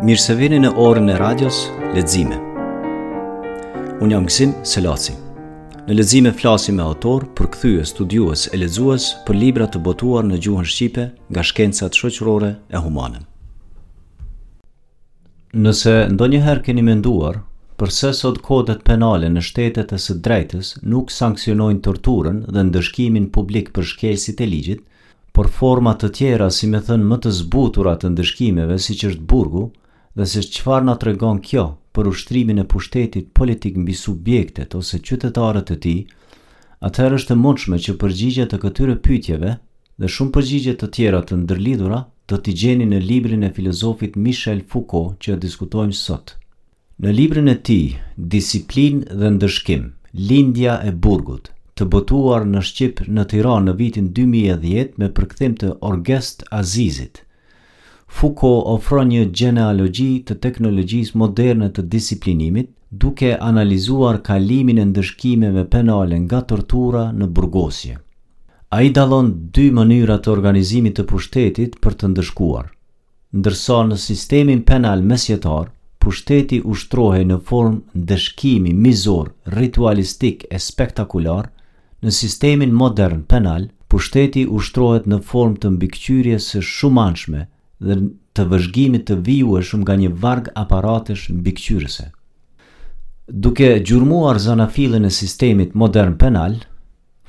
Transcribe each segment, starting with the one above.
Mirë se vini në orën e radios Lexime. Unë jam Gzim Selaci. Në Lexime flasim me autor, përkthyes, studiues e lexues për libra të botuar në gjuhën shqipe nga shkencat shoqërore e humane. Nëse ndonjëherë keni menduar, përse sot kodet penale në shtetet e së drejtës nuk sanksionojnë torturën dhe ndëshkimin publik për shkelësit e ligjit, por forma të tjera si me thënë më të zbutura të ndëshkimeve siç është burgu dhe se çfarë na tregon kjo për ushtrimin e pushtetit politik mbi subjektet ose qytetarët e tij, atëherë është e mundshme që përgjigje të këtyre pyetjeve Dhe shumë përgjigje të tjera të ndërlidhura do t'i gjeni në librin e filozofit Michel Foucault që e diskutojmë sot. Në librin e tij Disiplinë dhe ndëshkim, Lindja e burgut, të botuar në shqip në Tiranë në vitin dy mijë e dhjetë me përkthim të Orgest Azizit, Foucault ofron një gjenealogji të teknologjisë moderne të disiplinimit, duke analizuar kalimin e ndëshkimeve penale nga tortura në burgosje. Ai dallon dy mënyra të organizimit të pushtetit për të ndëshkuar. Ndërsa në sistemin penal mesjetar, pushteti ushtrohej në formë ndëshkimi mizor, ritualistik e spektakular, Në sistemin modern penal, pushteti ushtrohet në formë të mbikëqyrjes së shumanshme dhe të vëzhgimit të vijueshëm nga një varg aparatesh mbikëqyrëse. Duke gjurmuar zanafillën e sistemit modern penal,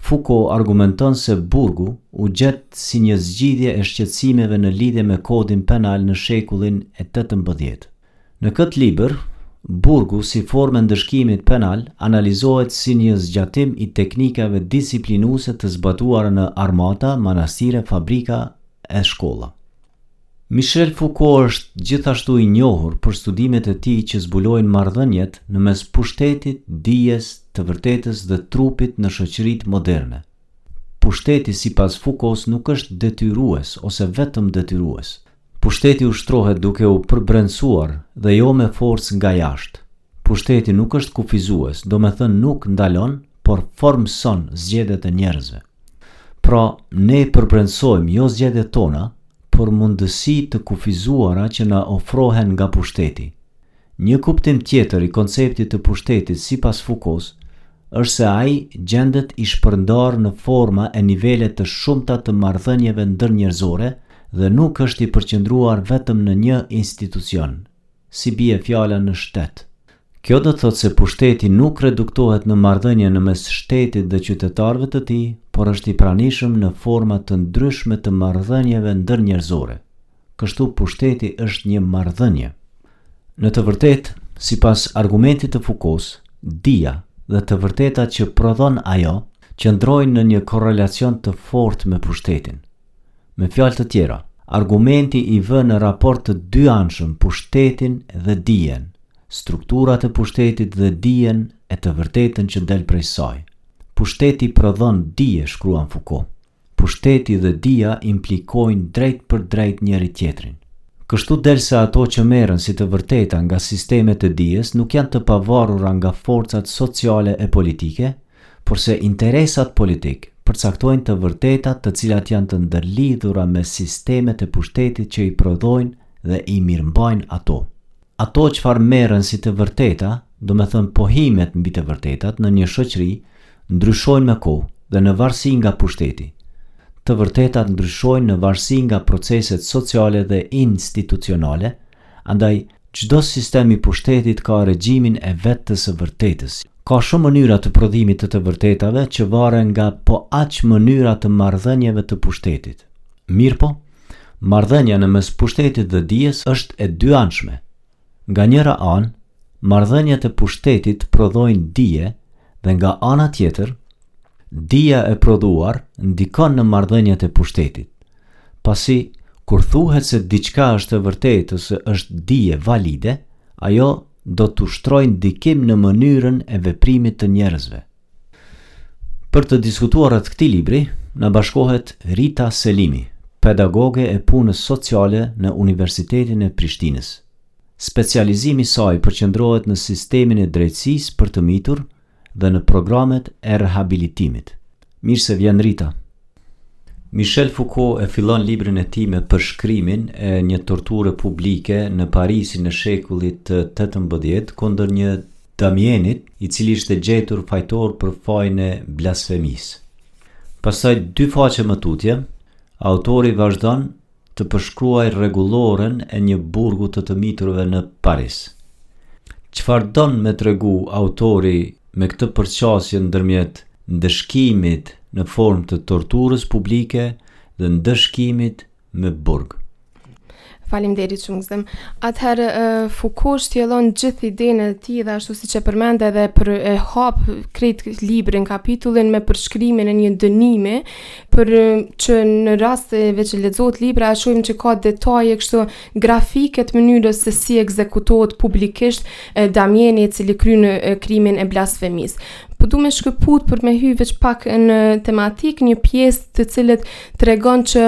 Foucault argumenton se burgu u gjet si një zgjidhje e shqetësimeve në lidhje me Kodin Penal në shekullin e tetëmbëdhjetë. Në këtë libër, burgu si formë e ndëshkimit penal analizohet si një zgjatim i teknikave disiplinuese të zbatuara në armata, manastire, fabrika e shkolla. Michel Foucault është gjithashtu i njohur për studimet e tij që zbulojnë marrëdhëniet në mes pushtetit, dijes, të vërtetës dhe trupit në shoqëritë moderne. Pushteti sipas Foucault-s nuk është detyrues ose vetëm detyrues, Pushteti ushtrohet duke u përbrendësuar dhe jo me forcë nga jashtë. Pushteti nuk është kufizues, domethënë nuk ndalon, por formëson zgjedhjet e njerëzve. Pra, ne përbrendësojmë jo zgjedhjet tona, por mundësi të kufizuara që na ofrohen nga pushteti. Një kuptim tjetër i konceptit të pushtetit sipas Foucault-s është se ai gjendet i shpërndarë në forma e nivele të shumta të marrëdhënieve ndërnjerëzore dhe nuk është i përqendruar vetëm në një institucion, si bie fjala në shtet. Kjo do të thotë se pushteti nuk reduktohet në marrëdhënie në mes shtetit dhe qytetarëve të tij, por është i pranishëm në forma të ndryshme të marrëdhënieve ndërnjerëzore. Kështu pushteti është një marrëdhënie. Në të vërtetë, sipas argumentit të Foucault-s, dija dhe të vërtetat që prodhon ajo qëndrojnë në një korrelacion të fortë me pushtetin. Me fjalë të tjera, argumenti i vë në raport të dyanshëm pushtetin dhe dijen, strukturat e pushtetit dhe dijen e të vërtetën që del prej saj. Pushteti prodhon dije, shkruan Foucault. Pushteti dhe dija implikojnë drejtpërdrejt njëri-tjetrin. Kështu del se ato që merren si të vërteta nga sistemet e dijes nuk janë të pavarura nga forcat sociale e politike, porse interesat politik përcaktojnë të vërtetat të cilat janë të ndërlidhura me sistemet e pushtetit që i prodhojnë dhe i mirëmbajnë ato. Ato çfarë merren si të vërteta, domethënë pohimet mbi të vërtetat në një shoqëri, ndryshojnë me kohë dhe në varësi nga pushteti. Të vërtetat ndryshojnë në varësi nga proceset sociale dhe institucionale, andaj çdo sistem i pushtetit ka regjimin e vet të së vërtetës. Ka shumë mënyra të prodhimit të të vërtetave që varen nga po aq mënyra të marrëdhënieve të pushtetit. Mirëpo, Marrëdhënia në mes pushtetit dhe dijes është e dyanshme. Nga njëra anë, marrëdhëniet e pushtetit prodhojnë dije dhe nga ana tjetër, dija e prodhuar ndikon në marrëdhëniet e pushtetit. Pasi, kur thuhet se diçka është e vërtetë ose është dije valide, ajo do të ushtrojë ndikim në mënyrën e veprimit të njerëzve. Për të diskutuar rreth këtij libri, na bashkohet Rita Selimi, pedagoge e punës sociale në Universitetin e Prishtinës. Specializimi i saj përqendrohet në sistemin e drejtësisë për të mitur dhe në programet e rehabilitimit. Mirë se vjen Rita! Michel Foucault e fillon librin e tij me përshkrimin e një torture publike në Parisin e shekullit të tetëmbëdhjetë kundër një Damienit, i cili ishte gjetur fajtor për fajin e blasfemisë. Pastaj dy faqe më tutje, autori vazhdon të përshkruajë rregulloren e një burgu të të miturve në Paris. Çfarë don me tregu autori me këtë përqasje ndërmjet ndëshkimit në formë të torturës publike dhe ndëshkimit me burg. Faleminderit që më ftove. Atëherë, Fuko shtjellon gjithë idenë e tij dhe ashtu siç e përmende dhe pra e hap krejt librin, kapitullin me përshkrimin e një dënimi, për që në rast se veç lexohet libri, a shumë që ka detaje kështu grafike të mënyrës se si ekzekutohet publikisht e Damieni i cili kryn krimin e blasfemisë po du me shkëput për me hy veç pak në tematikë një pjesë të cilët tregon që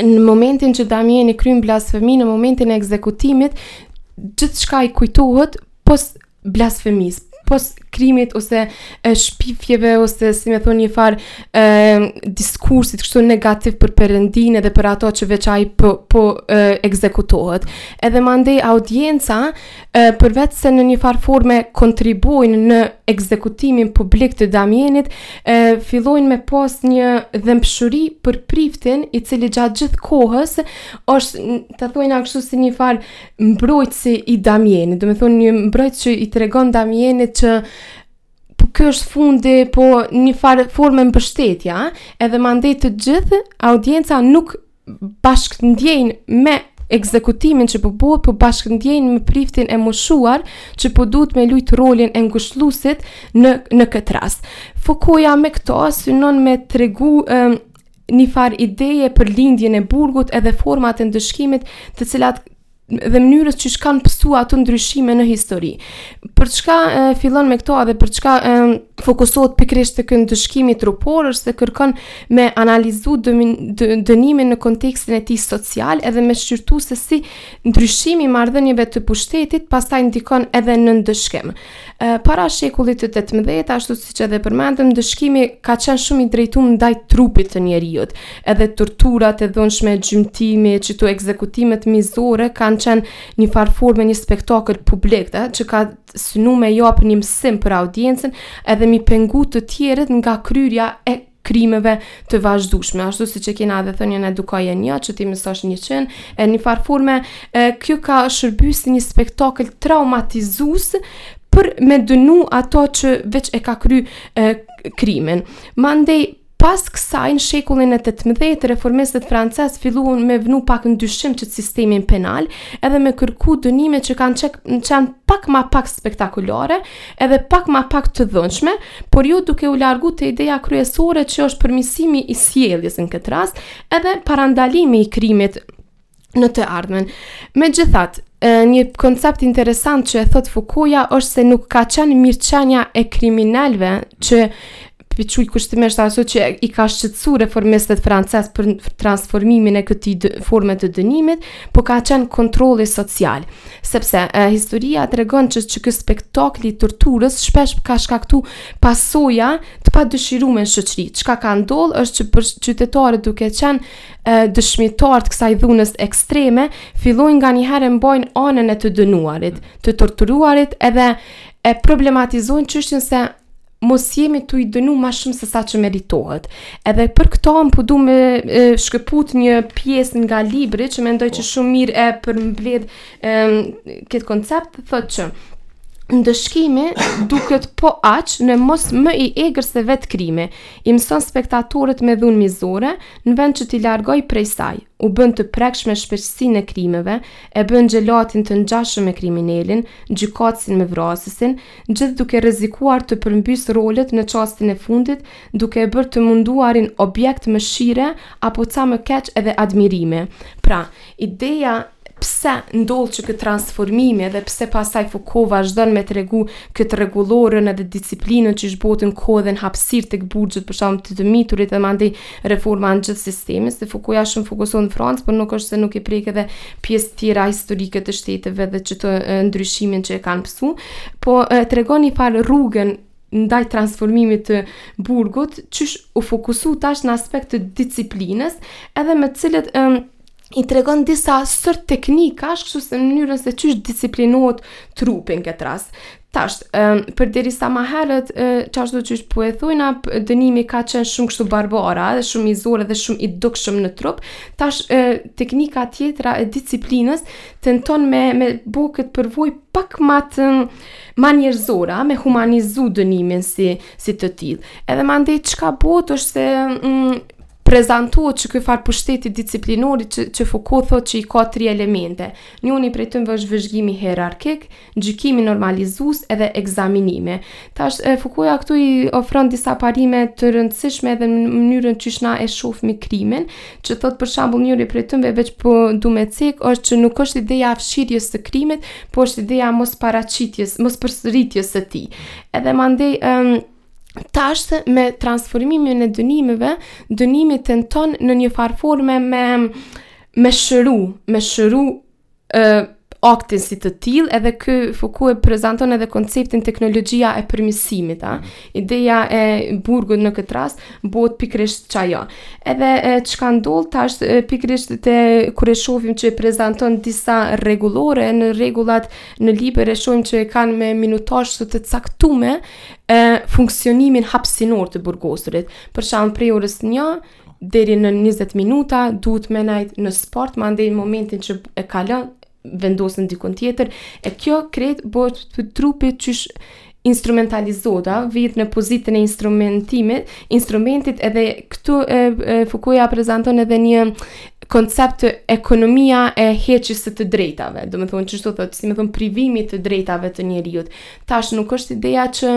në momentin që Damieni kryen blasfemi në momentin e ekzekutimit, gjithçka i kujtohet pos blasfemisë, pos krimit ose e shpifjeve ose si me thanë një farë diskursi kështu negativ për perëndinë dhe për ato që veç ai po po ekzekutohet. Edhe mandej audienca përveç se në një farë forme kontribuojnë në ekzekutimin publik të Damienit, fillojnë me pas një dhembshuri për priftin, i cili gjatë gjithë kohës është ta thojmë kështu si një farë mbrojtësi i Damienit, domethonë një mbrojtës që i tregon Damienit që po kjo është fundi, po një farë forme mbështetja, edhe mandej të gjithë audienca nuk bashkëndjejnë me ekzekutimin që po bëhet, po bashkëndjejnë me priftin e moshuar që po duhet me lujt rolin e ngushëlluesit në në këtë rast. Fukoja me këto synon me tregu um, një farë ideje për lindjen e burgut edhe format e ndëshkimit të cilat dhe mënyrës qysh kanë pësu ato ndryshime në histori. Për çka e, fillon me këto dhe për çka e, fokusohet pikërisht tek ndëshkimi trupor është se kërkon me analizu dënim, dë, dënimin në kontekstin e tij social edhe me shqyrtu se si ndryshimi i marrëdhënieve të pushtetit pastaj ndikon edhe në ndëshkim. Para shekullit të 18, ashtu siç edhe përmendëm, ndëshkimi ka qenë shumë i drejtun ndaj trupit të njeriut. Edhe torturat e dhunshme, gjymtimi, qëto ekzekutimet mizore, kanë qenë një farë forme, një spektakël publik, dhe, që ka synu me japë një mësim për audiencën, edhe me i pengu të tjerët nga kryerja e krimeve të vazhdueshme, ashtu siç e kena edhe thënien edukoje një që t'i mësosh njëqind, e një farë forme, e, kjo ka shërby si një spektakël traumatizues për me dënu ato që veç e ka kry e, krimin. Mandej, pas kësaj në shekullin e 18 reformistët francezë filluan me vnu pak në dyshim qët sistemin penal edhe me kërku dënime që kanë qek- qenë pak ma pak spektakulare edhe pak ma pak të dhunshme, por jo duke u largu te ideja kryesore që është përmirësimi i sjelljes në këtë rast, edhe parandalimi i krimit në të ardhmen. Megjithatë, një koncept interesant që e thotë Fukoja është se nuk ka qenë mirëqenja e kriminelve që përpiqui kushtimisht ashtu që i ka shqetësu reformistët francezë për transformimin e këtij forme të dënimit, po ka qenë kontrolli social, sepse e, historia tregon që që ky spektakli i torturës shpesh ka shkaktu pasoja të padëshirume në shoqëri. Çka ka ndodhë është që për qytetarët duke qenë dëshmitarë të kësaj dhunës ekstreme, fillojnë nganjëherë e mbajnë anën e të dënuarit, të torturuarit edhe e problematizojnë çështjen se mos jemi tu i dënu ma shumë se sa që meritohet. Edhe për këto m'u po du po me e, shkëput një pjesë nga libri që mendoj po. që shumë mirë e përmbledh e, këtë koncept, thotë që ndëshkimi duket po aq në mos më i egër se vetë krimi. I mëson spektatorët me dhunë mizore, në vend që t'i largojë prej saj. U bën të prekshme shpeshësinë e krimeve, e bën xhelatin të ngjashëm me kriminelin, gjykatësin me vrasësin, gjithë duke rrezikuar të përmbysë rolet në çastin e fundit, duke e bërë të munduarin objekt mëshire apo ca më keq edhe admirimi. Pra, ideja pse ndodh qiky transformimi edhe pse pastaj Foucault vazhdon me tregu këtë rregulloren edhe disiplinën qysh bohet në kohë edhe në hapësirë tek burgjet për shembull te të miturit edhe mandej Reforma në gjithë sistemi, se Foucault-ja shumë fokusohet në Francë, por nuk është se nuk i prek edhe pjesë tjera historike të shteteve edhe qët ndryshimin që e kanë pësu, po tregon një farë rrugën ndaj transformimit të burgut, qysh u fokusu tash në aspekt të disiplinës, edhe me të cilët i tregon disa sërë teknikash, kështu se në mënyrën se qysh disiplinohet trupi në këtë rast. Tash, um, përderisa ma herët, qashtu që po e thujna, dënimi ka qenë shumë kështu barbar, edhe shumë mizor edhe shumë i dukshëm në trup, tash e, teknika tjetra e disiplinës tenton me, me bo këtë përvojë pak ma të ma njerëzore, me humanizu dënimin si, si të tillë. Edhe mandej, çka bohet është se... Mm, prezantohet qiky farë pushteti disiplinor i që, që Foucault thotë që i ka tri elemente. Njoni prej tyne është vëzhgimi hierarkik, gjykimi normalizues edhe ekzaminimi. Tash e Foucault-ja këtu i ofron disa parime të rëndësishme edhe në mënyrën qysh na e shohim krimin, që thotë për shembull njëri prej tyre veç po du me cek është që nuk është ideja e fshirjes së krimit, por është ideja e mosparaqitjes, mospërsëritjes së tij. Edhe mandej um, tash me transformimin e dënimeve, dënimi tenton në një farë forme me me shëru, me shëru ë uh, aktin si të tillë, edhe ky Foucault e prezanton edhe konceptin teknologjia e përmirësimit, a? Mm. Ideja e burgut në këtë rast bëhet pikërisht qajo. Edhe çka ndodh tash pikërisht te kur e shohim që e prezanton disa rregullore në rregullat në libër e shohim që e kanë me minutazh të caktume, e funksionimin hapsinor të burgosurit. Për shembull prej orës një, deri në 20 minuta, duhet me najt në sport, mandej momentin që e kalon, vendosën dikun tjetër, e kjo krejt bëhet trupi qysh instrumentalizohet, vihet në pozitën e instrumentimit, instrumentit edhe këtu e, e Fukuja prezanton edhe një koncept te ekonomia e heqjes së të drejtave. Domethënë qështu thotë, si me thonë privimit të drejtave të njeriut. Tash nuk është ideja që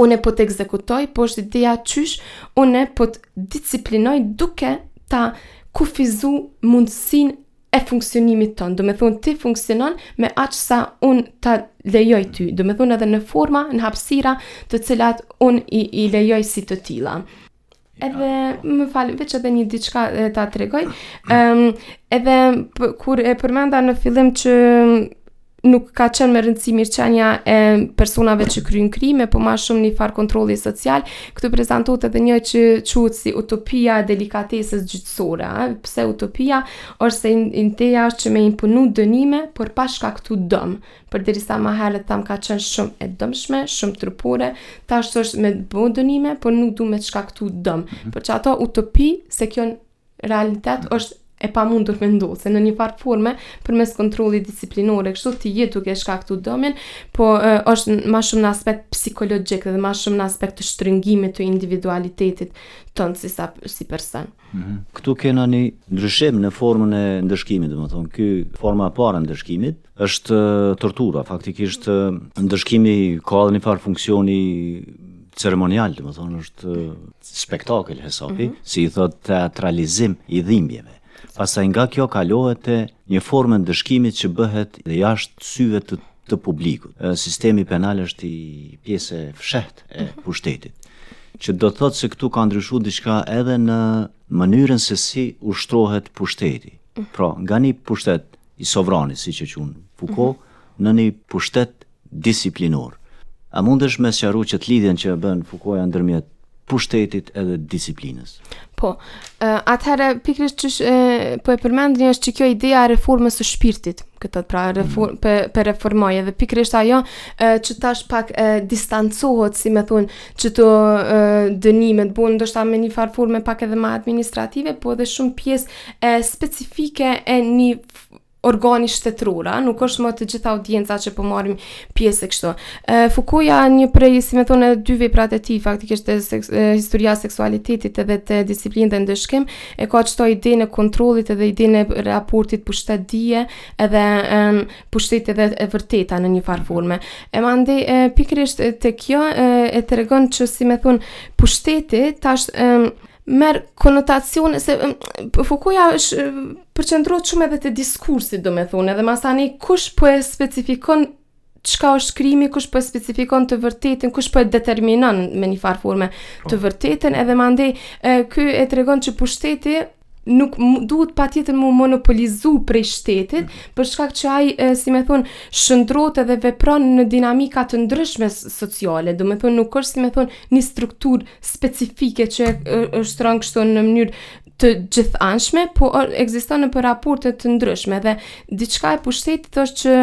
unë po të ekzekutoj, po është ideja qysh unë po të disiplinoj duke ta kufizu mundësinë e funksionimit tënd. Domethonë ti funksionon me aq sa unë ta lejoj ty. Domethonë edhe në forma, në hapsira të cilat unë i, i lejoj si të tilla. Edhe më fal, veç edhe një diçka ta tregoj. Ëm um, edhe për, kur e përmenda në fillim që nuk ka qenë me rëndësi mirëqenja e personave që kryjn krime, po ma shumë një farë kontrolli social, këtu prezentot edhe një që quhet si utopia e delikatesës gjyqësore. A? Pse utopia? është se ideja është që me imponu dënime, por pa shkaktu dëm. Përderisa ma herët thamë ka qenë shumë e dëmshme, shumë trupore, tash është me bë dënime, por nuk du me të shkaktu dëm. Mhm. Për qato utopi se kjo në realitet mhm. është e pamundur me ndodhë, se në një farë forme, përmes kontrollit disiplinor, është ende duke shkaktu dëmin, po e, është ma shumë në aspekt psikologjik dhe ma shumë në aspekt të shtrëngimit të individualitetit tënd si, sa, si person. Mm -hmm. Këtu kena një ndryshim në formën e ndëshkimit, domethonë, kjo forma e parë e ndëshkimit, Është tortura, faktikisht ndëshkimi ka edhe një farë funksioni ceremonial, domethonë, është spektakël hesapi, mm -hmm. si i thotë teatralizim i dhimbjeve. Pastaj nga kjo kalohet te një formë e ndëshkimit që bëhet dhe jashtë syve të, të publikut. Sistemi penal është ni pjesë e fshehtë e mhm. pushtetit. Që do të thotë se këtu ka ndryshu diçka edhe në mënyrën se si ushtrohet pushteti. Mhm. Pra, nga një pushtet i sovranit, siç e quan Foucault, në një pushtet disiplinor. A mundesh me sqaru qët lidhjen që e bën Foucault-ja ndërmjet pushtetit edhe disiplinës. Po, atëherë pikërisht që shë, po e përmendni është që kjo ideja e reformës së shpirtit, kjo pra mhm. reform, mm. p'e, p'e reformoj, edhe pikërisht ajo e, që tash pak e, distancohet, si me thonë, që të e, dënimet, bëhen ndoshta me një farë forme pak edhe ma administrative, po edhe shumë pjesë e specifike e një organi shtetëror, a, nuk është më te gjithë audienca që po marrin pjesë e kështu. E, Fukoja një prej, si me thonë, dy veprat e tij, faktikisht e, seks, e, historia e seksualitetit edhe te Disiplinë dhe ndëshkim, e ka qëto idenë e kontrollit edhe idenë e raportit pushtet dije edhe e, pushtet edhe e vërteta në një farë forme. E mandej, e, pikërisht te kjo e, e tregon që, si me thonë, pushteti tash e, merr konotacione se Fukoja e, përqendrohet shumë edhe te diskursit, domethënë, edhe masanej kush po e specifikon çka është krimi, kush po e specifikon të vërtetën, kush po e determinon në një farë forme të, po, vërtetën, edhe mandej ky e tregon që pushteti nuk duhet patjetër m'u monopolizu prej shtetit, mm. për shkak që ai, si me thonë, shndërrohet edhe vepron në dinamika të ndryshme sociale, do me thonë, nuk është, si me thonë, një strukturë specifike që ushtron kështu në mënyrë të gjithanshme, po ekziston nëpër raporte të ndryshme dhe diçka e pushtetit është që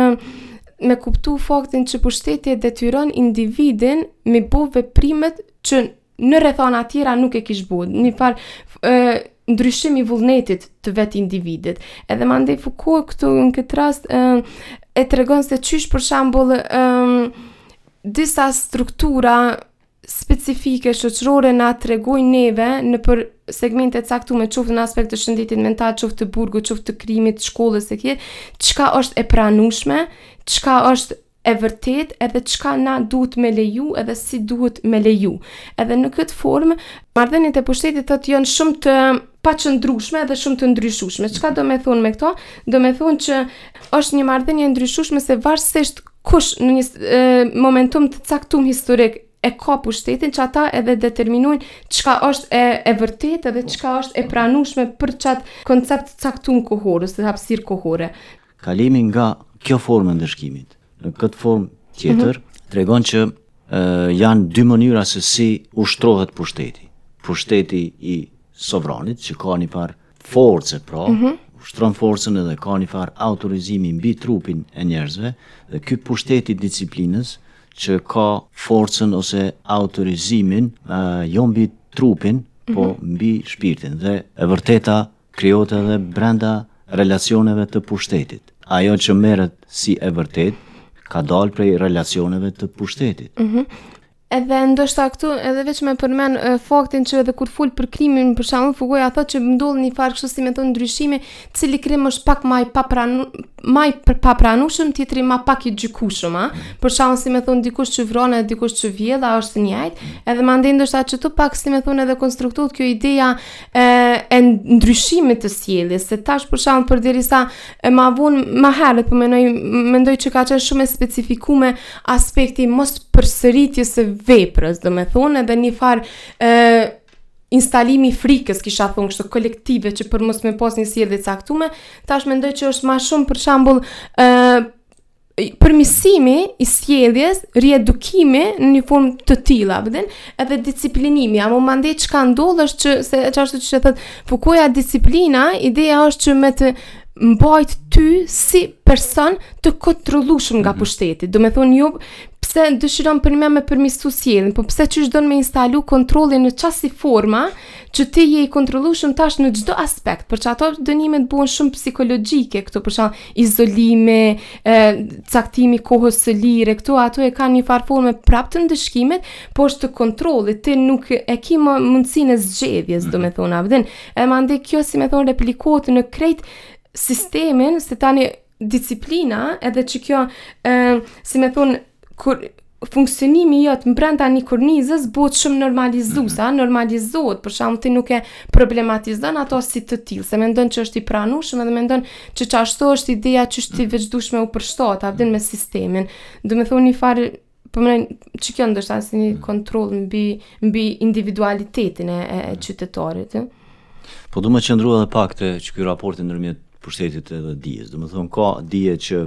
me kuptu faktin që pushteti e detyron individin me bo veprimet që në rrethana tjera nuk e kish bo. Një farë ndryshim i vullnetit të vet individit. Edhe mandej Foucault këtu në këtë rast e, e tregon se qysh për shembull disa struktura specifike shoqërore na tregojnë neve nëpër segmente të caktuara, qoftë në aspekt të shëndetit mental, qoftë të burgut, qoftë të krimit, të shkollës e tjera, çka është e pranueshme, çka është e vërtetë edhe çka na duhet me leju edhe si duhet me leju. Edhe në këtë formë, marrëdhëniet e pushtetit thotë janë shumë të paqëndrushme dhe shumë të ndryshushme. Çka do me thonë me këto? Do me thonë që është një marrëdhënie e ndryshushme se varësisht kush në një e, momentum të caktum historik e ka pushtetin, qata edhe determinojnë çka është e, e vërtetë dhe çka është e pranushme për qat koncept të caktum kohor ose hapësirë kohore. Kalimi nga kjo formë e ndëshkimit në këtë formë tjetër tregon që janë dy mënyra se si ushtrohet pushteti. Pushteti i sovranit që ka një farë force pra, mm -hmm. ushtron forcën edhe ka një farë autorizimi mbi trupin e njerëzve dhe ky pushteti i disiplinës që ka forcën ose autorizimin uh, jo mbi trupin, mm -hmm. po mhm. mbi shpirtin dhe e vërteta krijohet edhe brenda relacioneve të pushtetit. Ajo që merret si e vërtetë ka dalë prej relacioneve të pushtetit. Mm -hmm. Edhe ndoshta këtu edhe veç me përmen e, faktin që edhe kur fol për krimin për shkak Fukoja thotë që ndodh një farë kështu si me thon ndryshimi, cili krim është pak më i papranu më i papranueshëm, tjetri më pak i gjykueshëm, a? Për shkak si me thon dikush që vret edhe dikush që vjedh, a është i njëjtë? Edhe mandej ndoshta qëtu pak si me thon edhe konstruktohet kjo ideja e, e ndryshimit të sjelljes, se tash për shembull përderisa e ma vonë ma herët po mendoj mendoj që ka qenë shumë e specifikume aspekti i mospërsëritjes së veprës, domethonë edhe një farë e, instalimi i frikës, kisha thonë kështu kolektive që për mos me pas një sjellje të caktume, tash mendoj që është ma shumë për shembull e, përmirësimi i sjelljes, riedukimi në një formë të tillë, a e din? Edhe disiplinimi, amo mandej çka ndodh është që se qashtu e thotë Fukoja, disiplina, ideja është që me të mbajt ty si person të kontrollueshëm nga mhm. pushteti. Domethonë jo pse dëshiron për me, me përmirësu sjelljen, po pse qysh don me instalu kontrollin në qasi forma, Që ti je i kontrollushëm tash në çdo aspekt, për qato dënimet bëhen shumë psikologjike këto, për shembull izolimi, e, caktimi i kohës së lirë, e këto ato e kanë një farë forme prapë të ndëshkimit, por është të kontrollit, ti nuk e ki ma mundësinë e zgjedhjes, mm -hmm. domethonë, a e din, e mandej kjo, si me thonë, replikohet në krejt sistemin, se tani disiplina edhe që kjo ë si me thonë kur funksionimi jot mbrenda një kornizës bëhet shumë normalizu, mm -hmm. normalizohet, për shembull ti nuk e problematizon ato si të tillë, se mendon që është i pranueshëm edhe mendon që qashtu është ideja që ti veç duhesh me u përshtat, a e din me sistemin. Domethonë një farë po më doket kjo ndoshta si një mm. kontroll mbi mbi individualitetin e, e mm. qytetarit. Po du me qëndru edhe pak te qiky raporti ndërmjet pushtetit edhe dijes. Domethonë ka dije që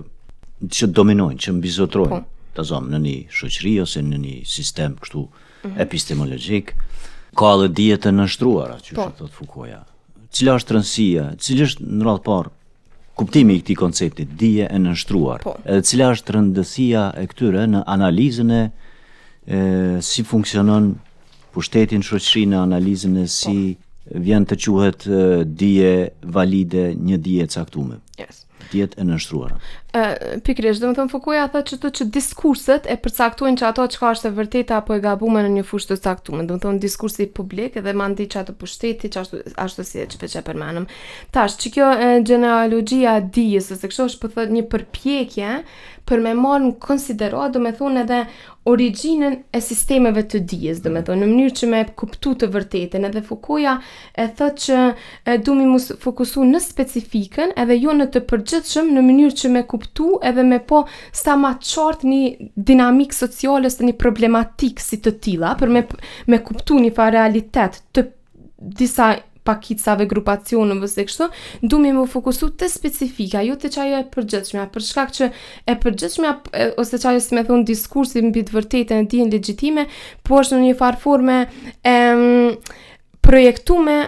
që dominojnë, që mbizotërojnë. Po. Ta zëmë në një shoqëri ose në një sistem kështu mm -hmm. epistemologjik. Ka edhe dije të nënshtruara, që po. thotë Fukoja. Cila është rëndësia? Cili është në radhë të parë Kuptimi i këtij koncepti, dije e nënshtruar, po. edhe cila është rëndësia e këtyre në analizën e, e si funksionon pushteti n'shoqëri në analizën e si po. vjen të quhet dije valide një dije e caktume. Yes. Dijet e nënshtruara. Ë pikërisht, domethënë Fukoja thotë që që diskurset e përcaktojnë qato çka është e vërtetë apo e gabuar në një fushë të caktuar. Domethënë diskursi publik dhe mandej qa te pushteti, qashtu si e çfarë çfarë përmendëm. Tash, qikjo e, gjenealogjia e dijës, ose kështu është po thot një përpjekje për me marrë në konsideratë, domethonë edhe origjinën e sistemeve të dijes, domethonë, në mënyrë që me kuptu të vërtetën, edhe Fukoja e thotë që e, duhmi m'u fokusu në specifikën edhe jo në të përgjithshme në mënyrë që me kuptu edhe me pa sa ma qartë një dinamikë sociale ose një problematikë si të tilla, për me, me kuptu njëfar realitet të disa pakicave, grupacioneve ose kështu, du me u fokusu te specifikat, jo te qajo e përgjithshmja, për shkak që e përgjithshmja ose qajo si me thonë diskursi mbi të vërtetën e dijen legjitime, po është në një farë forme e projektume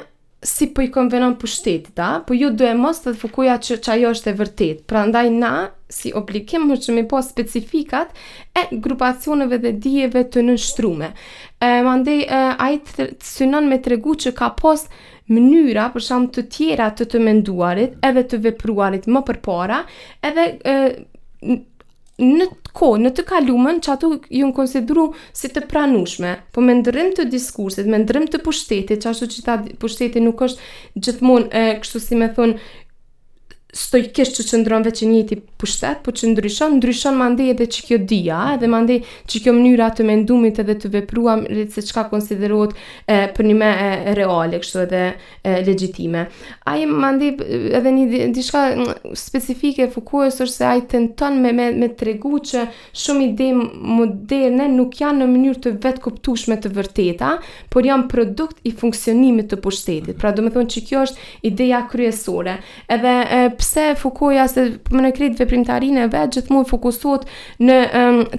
si po i konvenon pushtetit, a? Po jo domosdo te Fukoja që qajo është e vërtetë. Prandaj na, si obligim, më që mi po specifikat e grupacioneve dhe dijeve të nënshtrume. E, mandej, e, ai synon me tregu që ka pas mënyra, për shembull të tjera të të menduarit edhe të vepruarit më përpara, edhe e, në të kohë, në të kalumen, që ato janë konsideru si të pranushme, po me ndërrim të diskursit, me ndërrim të pushtetit, qashtu që tha pushteti nuk është gjithmonë, e, kështu si me thonë, stoikisht që qëndron veç i njëti pushtet, po që ndryshon, ndryshon mandej edhe qikjo dija, edhe mandej qikjo mënyra e të mendumit edhe të vepruarit se çka konsiderohet e, përnime e, reale, kështu edhe e, legjitime. Ai mandej edhe një diçka specifike e Fukosë është se ai tenton me, me, me tregu që Shumë ide moderne nuk janë në mënyrë të vetëkuptueshme të vërteta, por janë produkt i funksionimit të pushtetit. Pra, domethonë qikjo është ideja kryesore. Edhe pse Fukoja se po menoj në krejt veprimtarinë e vet gjithmonë fokusohet në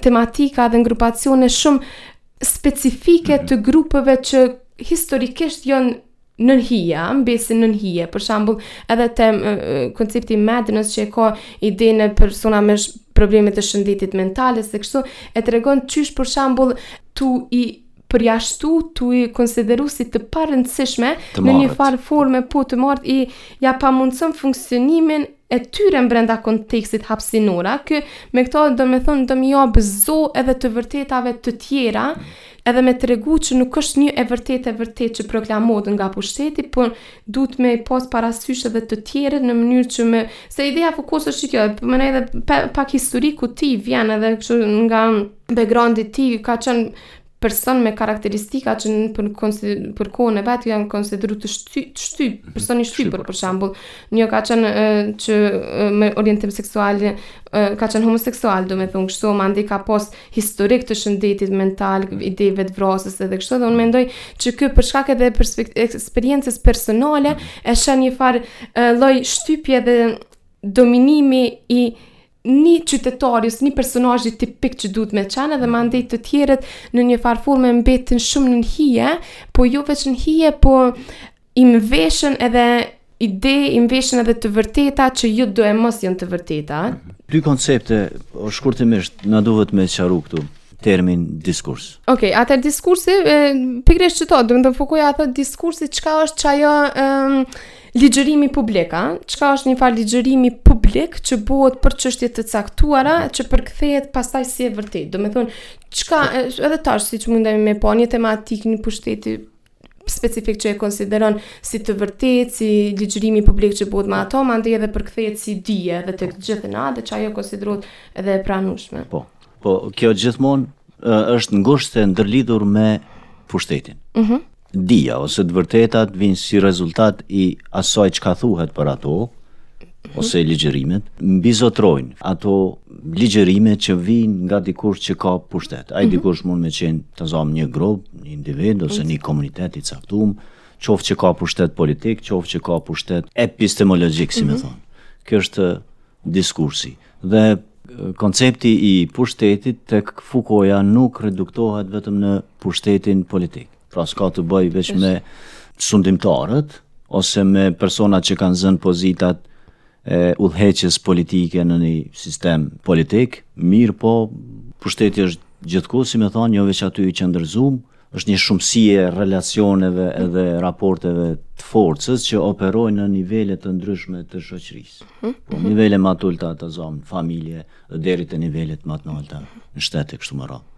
tematika dhe në grupacione shumë specifike të grupeve që historikisht janë nën hije, mbesin nën hije, për shambull, edhe te koncepti madness që e ka idenë persona me sh, probleme të shëndetit mental ose kështu, e tregon qysh për shambull tu i përjashtu, tu i konsideru si të parëndësishme, në një farë forme, po thu, marrt, ia pamundëson funksionimin e tyre brenda kontekstit hapsinor, a, ky me këta domethonë do me ja bo zo edhe të vërtetave të tjera, edhe me tregu që nuk është një e vërtetë e vërtetë që proklamohet nga pushteti, por duhet me pas parasysh edhe të tjerat në mënyrë që me se ideja e Fukosë është kjo, po menoj edhe pak historikut i vjen edhe kështu nga background-i i tij ka qenë person me karakteristika që në për, për kohën e vet janë konsideru të shty, shtyp, person i shtypur për shembull. Një, ka qenë që me orientim seksual ka qenë homoseksual, domethonë kështu, mandej ka pas historik të shëndetit mental, ide vetëvrasëse edhe kështu, dhe unë mendoj që ky për shkak edhe eksperiencës personale, e sheh një farë lloj shtypje dhe dominimi i një qytetari ose një personazhi tipik që duhet me qenë dhe mandej të tjerët në një farë forme mbetin shumë në hije, po jo veç në hije, po i mveshën edhe ide, i mveshën edhe të vërteta që jo doemos janë të vërteta. Dy koncepte, o shkurtimisht, na duhet me sqaru këtu termin diskurs. Ok, atëher diskursi, pikërisht qeto, domethënë te Fukoja atëher diskursi, çka është qajo, um, Ligjërimi publik, a? Çka është një farë ligjërimi publik që bëhet për çështje të caktuara që përkthehet pastaj si e vërtetë. Domethonë, çka edhe tash siç mundemi me pa në tematikë një pushteti specifik që e konsideron si të vërtetë, si ligjërimi publik që bëhet me ato, mandej edhe përkthehet si dije dhe tek të gjithë na dhe qajo konsiderohet edhe e pranueshme. Po. Po kjo gjithmonë është ngushtë e ndërlidhur me pushtetin. Ëh. Mm Dija ose të vërtetat vijnë si rezultat i asaj çka thuhet për ato mhm. ose ligjërimet, mbizotërojnë ato ligjërime që vijnë nga dikush që ka pushtet. Ai mhm. dikush mund me qenë ta zamë një grup, një individ ose mhm. një komunitet i caktum, qoftë që ka pushtet politik, qoftë që ka pushtet epistemologjik, si me thonë. Kjo është diskursi dhe koncepti i pushtetit tek Fukoja nuk reduktohet vetëm në pushtetin politik. Pra s'ka të bëjë veç me sundimtarët ose me personat që kanë zënë pozita udhëheqëse politike në një sistem politik, mirëpo pushteti është gjithku, si me thonë, jo veç aty i qendërzum, Është një shumësi e relacioneve edhe raporteve të forcës që operojnë në nivele të ndryshme të shoqërisë. Mhm, po, mhm. nivele më të ulëta, ta zomë, familje, deri te nivelet më të nalta në shtet e kështu me radhë.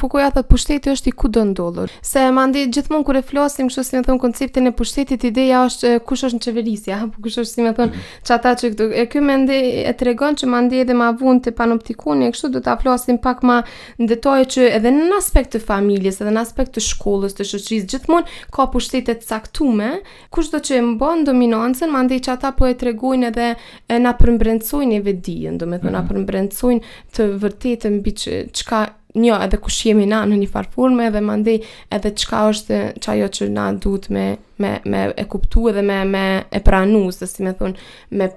Fukoja thotë pushteti është i kudondodhur. Se mandej gjithmonë kur e flasim kështu si me thonë konceptin e pushtetit, ideja është kush është në qeverisje, apo kush është si me thonë qata që këtu. E ky mandej e tregon që mandej edhe ma vonë te panoptikoni, kështu do ta flasim pak më Në detaje që edhe në aspekt të familjes, edhe në aspekt të shkollës, të shoqërisë, gjithmonë ka pushtete të caktume, kushdo që e mban dominancën, mandej qata po e tregojnë edhe na e përmbrendsojnë vetëdijen, domethënë, na mhm. përmbrendsojnë të vërtetën mbi çka jemi edhe kush jemi na në një farë forme dhe mandej edhe çka është qajo që na duhet me, me, me e kuptu edhe me, me e pranu, si me thonë,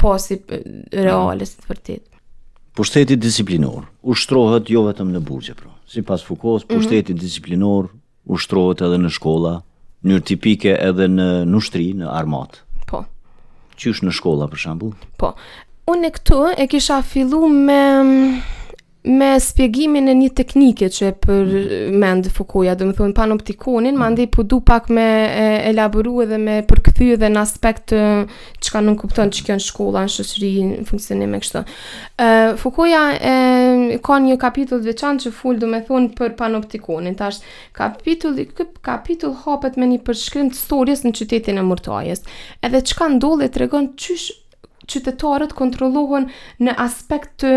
për si reale, si të vërtetë. Pushteti disiplinor ushtrohet jo vetëm në burgje, pra. Sipas Fukos, mhm. pushteti mm -hmm. disiplinor ushtrohet edhe në shkolla, në mënyrë tipike edhe në ushtri, në armatë. Po. Qysh në shkolla për shembull? Po. Unë këtu e kisha fillu me me spjegimin e një teknike që e mhm. përmend Fukoja, domethonë panoptikonin, mhm. mandej po du pak me elaboru edhe me përkthy edhe në aspekt të çka nuk kupton që kjo në shkolla, në shoqëri, në funksionim e kështu. E, Fukoja e, ka një kapitull të veçantë që full domethonë për panoptikonin. Tash, kapitulli, kë, kapitulli hapet me një përshkrim të stories në qytetin e murtajës. Edhe çka ndodh e tregon qysh qytetarët kontrollohen në aspekt të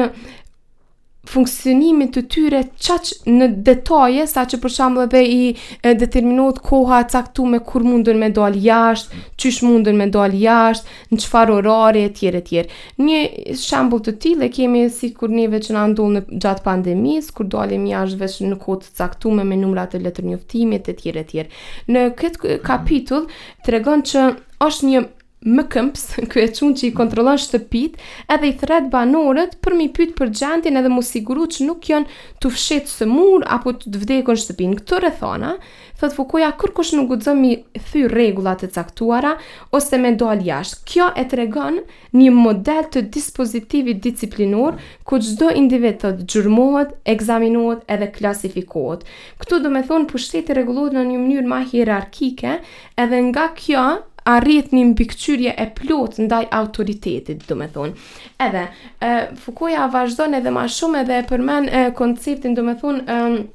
funksionimit të tyre qaq në detaje, saqë për shembull edhe i determinohet koha e caktume kur mundën me dal jashtë, qysh mundën me dal jashtë, në çfarë orari e tjerë e tjerë. Një shambull të tillë e kemi sikur neve që na ndodhi gjatë pandemisë, kur dalim jashtë veç në kohë të caktume me numrat e letërnjoftimit e tjerë e tjerë. Në këtë kapitull tregon që është një Më këmps, ky e çun që i kontrollon shtëpitë edhe i thërret banorët për m'i pyt për gjendjen edhe m'u siguru që nuk jon tu fsheh të sëmurë apo të vdekun në shtëpi. Në këto rrethana, thotë Fukoja, kërkush nuk guxon m'i thy rregullat e caktuara ose me dal jashtë. Kjo e tregon një model të dispozitivit disiplinor ku çdo individ thotë gjurmohet, ekzaminohet edhe klasifikohet. Këtu domethonë pushteti rregullohet në një mënyrë ma hierarkike Edhe nga kjo arrihet një mbikëqyrje e plotë ndaj autoritetit, domethonë. Edhe e, Fukoja vazhdon edhe ma shumë edhe e përmend e, konceptin, domethonë, e,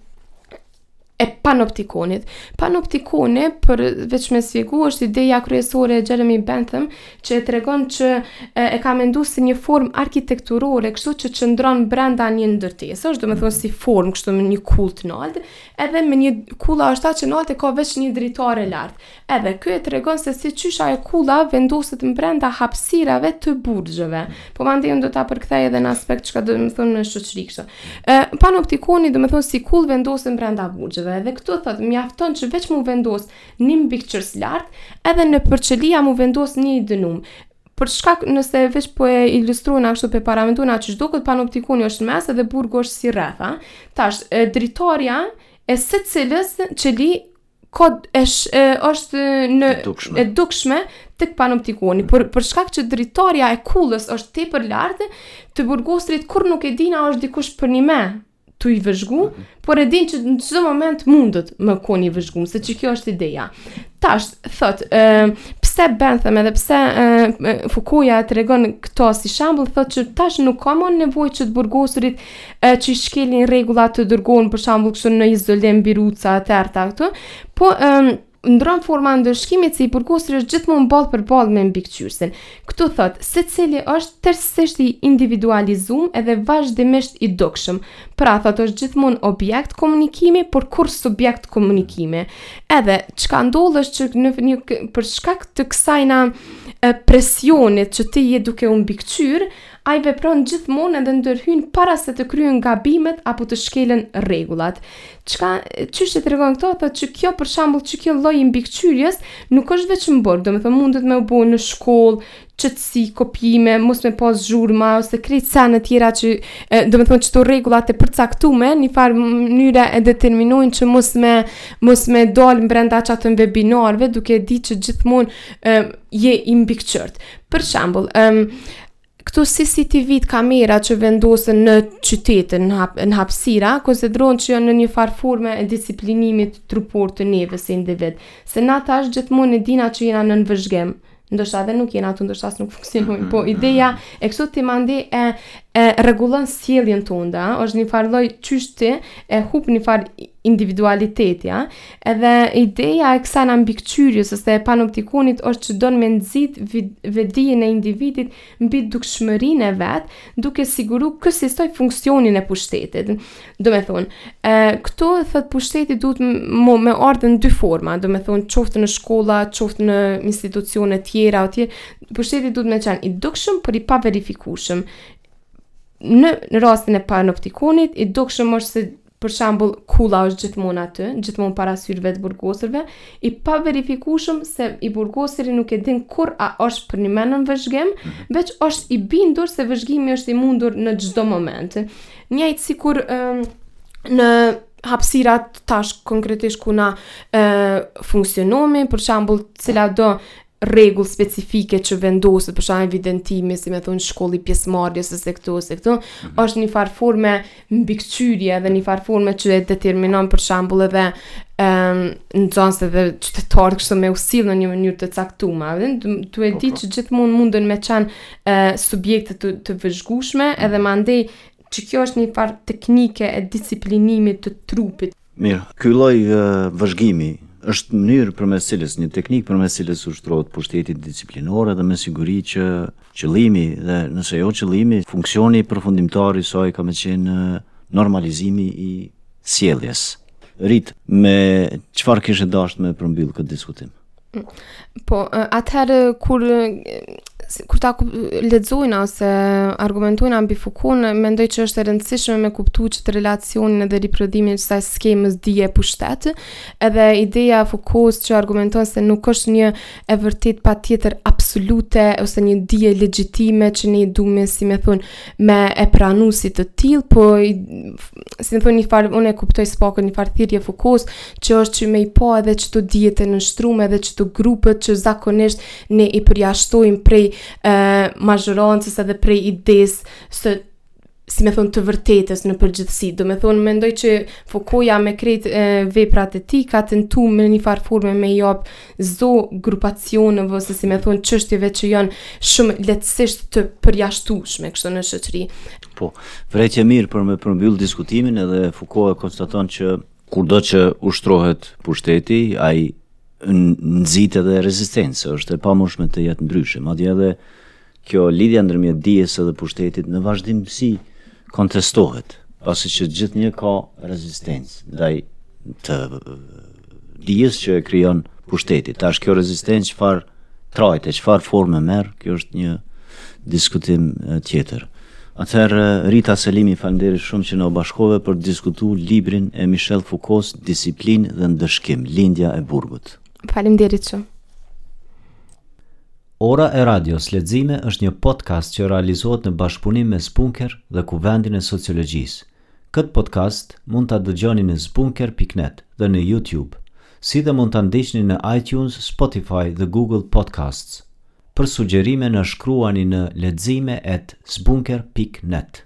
e panoptikonit. Panoptikoni, për veç me shpjegu, është ideja kryesore e Jeremy Bentham, që e tregon që e, e ka mendu si një formë arkitekturore, kështu që qëndron brenda një ndërtese, osht domethonë si formë, kështu me një kullë të naltë, edhe me një kulla është aq e naltë e ka veç një dritare lart edhe kjo e tregon se si qysh ajo kulla vendoset mbrenda hapësirave të burgjeve po mandej unë do ta përkthej edhe në aspekt çka domethonë në shoqëri kështu e panoptikoni domethonë si kullë vendoset mbrenda burgjeve edhe këtu thotë mjafton që veç m'u vendos një mbikëqyrës lart edhe nëpër qelia m'u vendos një i dënum Për shkak nëse veç po e ilustrojna kshtu, pe paramendojna që çdo këtë panoptikoni është në mes edhe burgu është si rreth, a? Tash dritarja e secilës qeli ka është e, është në e dukshme, e dukshme tek panoptikoni, mm. por për shkak që dritarja e kullës është tepër lart, të burgosurit kurrë nuk e dinë a është dikush përnime. tu i vëzhgu, mm -hmm. por e dinë që në çdo moment mundet me kon i vëzhgum, se qikjo është ideja. Tash, thotë, e, pse Bentham edhe pse e, Fukoja tregon këto si shembull, thotë që tash nuk ka mo nevojë që të burgosurit e, që i shkelin rregullat të dërgohen për shembull kështu në izolim, biruca, të errta këto, po... E, ndron forma e ndëshkimit se i burgosuri është gjithmonë ballë për ballë me mbikëqyrësin. Këtu thot, secili është tërësisht i individualizuar edhe vazhdimisht i dukshëm. Pra, thot është gjithmonë objekt komunikimi, por kurrë subjekt komunikimi. Edhe çka ndodh është që në një për shkak të kësajna presionit që ti je duke u mbikëqyr, Ai vepron gjithmonë dhe ndërhyn para se të kryen gabimet apo të shkelen rregullat. Çka çysh e tregon këtu, thotë që kjo për shembull që kjo lloj i mbikëqyrjes nuk është veç në burg, domethënë mundet me u bë në shkollë, qetësi, kopjime, mos me pas zhurma ose krejt sene tjera që domethënë qito rregullat e përcaktuara në njëfarë mënyre e determinojnë që mos me mos me dalë brenda qatyne binarëve duke ditë që gjithmonë je i mbikëqyrt. Për shembull, ëm um, këto CCTV të kamera që vendosen në qytet, në, hap, në hapësira, konsiderohen që janë në një farë forme e disiplinimit trupor të neve si individ. Se na tash gjithmonë e dina që jena nën vëzhgim. Ndoshta edhe nuk jena ato, ndoshta as nuk funksionojnë, po mhm, ideja mhm. e kësaj ti mandej e e rregullon sjelljen tënde, është një farë lloj qysh ti e hup një farë individualiteti, ja? Edhe ideja e kësajna mbikëqyrjes ose e panoptikonit është që don me nxit vetëdijen e individit mbi dukshmërinë e vet, duke siguru kësisoj funksionin e pushtetit. Domethonë, këtu thotë pushteti duhet me me ardhë në dy forma, domethonë qoftë në shkolla, qoftë në institucione tjera, otje, pushteti duhet me qenë i dukshëm, por i paverifikushëm. Në rastin e panoptikonit, i dukshëm është se për shembull kulla është gjithmonë aty, gjithmonë para syve të burgosurve, i paverifikushëm se i burgosuri nuk e din kur a është përnjëmend nën vëzhgim, mhm. veç është i bindur se vëzhgimi është i mundur në çdo moment. Njajtë sikur um, në hapsirat tash konkretisht ku na e, funksionomi, për shambull cilado rregull specifike që vendoset për shembull evidentimi, si me thonë shkalla pjesëmarrjes ose këtu ose këtu, mm -hmm. është një farë forme mbikëqyrje dhe një farë forme që e determinon për shembull edhe ëm um, nxënës edhe qytetarët kështu me u sjellë në një mënyrë të caktuar, edhe tu e di, po, po. që gjithmonë munden me qenë uh, subjekte të, të vëzhgueshme, mm -hmm. edhe mandej që kjo është një farë teknike e disiplinimit të trupit. Mirë, ky lloj vëzhgimi është mënyrë përmes cilës, një teknikë përmes cilës ushtrohet pushteti disiplinor edhe me siguri që qëllimi dhe nëse jo qëllimi, funksioni përfundimtar i saj ka me qenë normalizimi i sjelljes. Ritë, me çfarë kishe dashtë me përmbyll këtë diskutim? Po, atëherë kur kur ta lexojna ose argumentojna mbi Fukon, mendoj që është e rëndësishme me kuptu që ky relacioni edhe riprodhimi i kësaj skemës dije pushtet, edhe ideja e Fukos që argumenton se nuk është një e vërtetë patjetër absolute ose një dije legjitime që ne duhemi si me thonë me e pranu si të tillë, po, si me thonë një farë, unë e kuptoj së paku një farë thirrje e Fukos, që është që me i pa edhe qëto dijet e nënshtrume edhe qëto grupet që zakonisht ne i përjashtojmë prej e, mazhorancës edhe prej idesë së si me thonë të vërtetës në përgjithësi, domethonë mendoj që Fukoja me krejt e, veprat e tij ka tentu me një farë forme me jap zo grupacioneve ose si me thonë çështjeve që janë shumë lehtësisht të përjashtueshme kështu në shoqëri. Po, vërejtje e mirë për me përmbyll diskutimin edhe Foucault e konstaton që kurdo që ushtrohet pushteti, ai nxit edhe rezistencë, është e pamundshme të jetë ndryshe, madje edhe Kjo lidhja ndërmjet dijes dhe pushtetit në vazhdimësi kontestohet, pasi që gjithnjë ka rezistencë ndaj dijes që e krijon pushteti. Tash kjo rezistencë çfarë trajte, çfarë forme merr, kjo është një diskutim tjetër. Atëherë Rita Selimi falënderit shumë që na u bashkove për të diskutu librin e Michel Foucault-s Disiplinë dhe ndëshkim, Lindja e Burgut. Faleminderit shumë. Ora e Radios Lexime është një podcast që realizohet në bashkëpunim me Sbunker dhe Kuvendin e Sociologjisë. Këtë podcast mund ta dëgjoni në sbunker pikë net dhe në YouTube, si dhe mund ta ndiqni në iTunes, Spotify dhe Google Podcasts. Për sugjerime na shkruani në lexime at sbunker pikë net.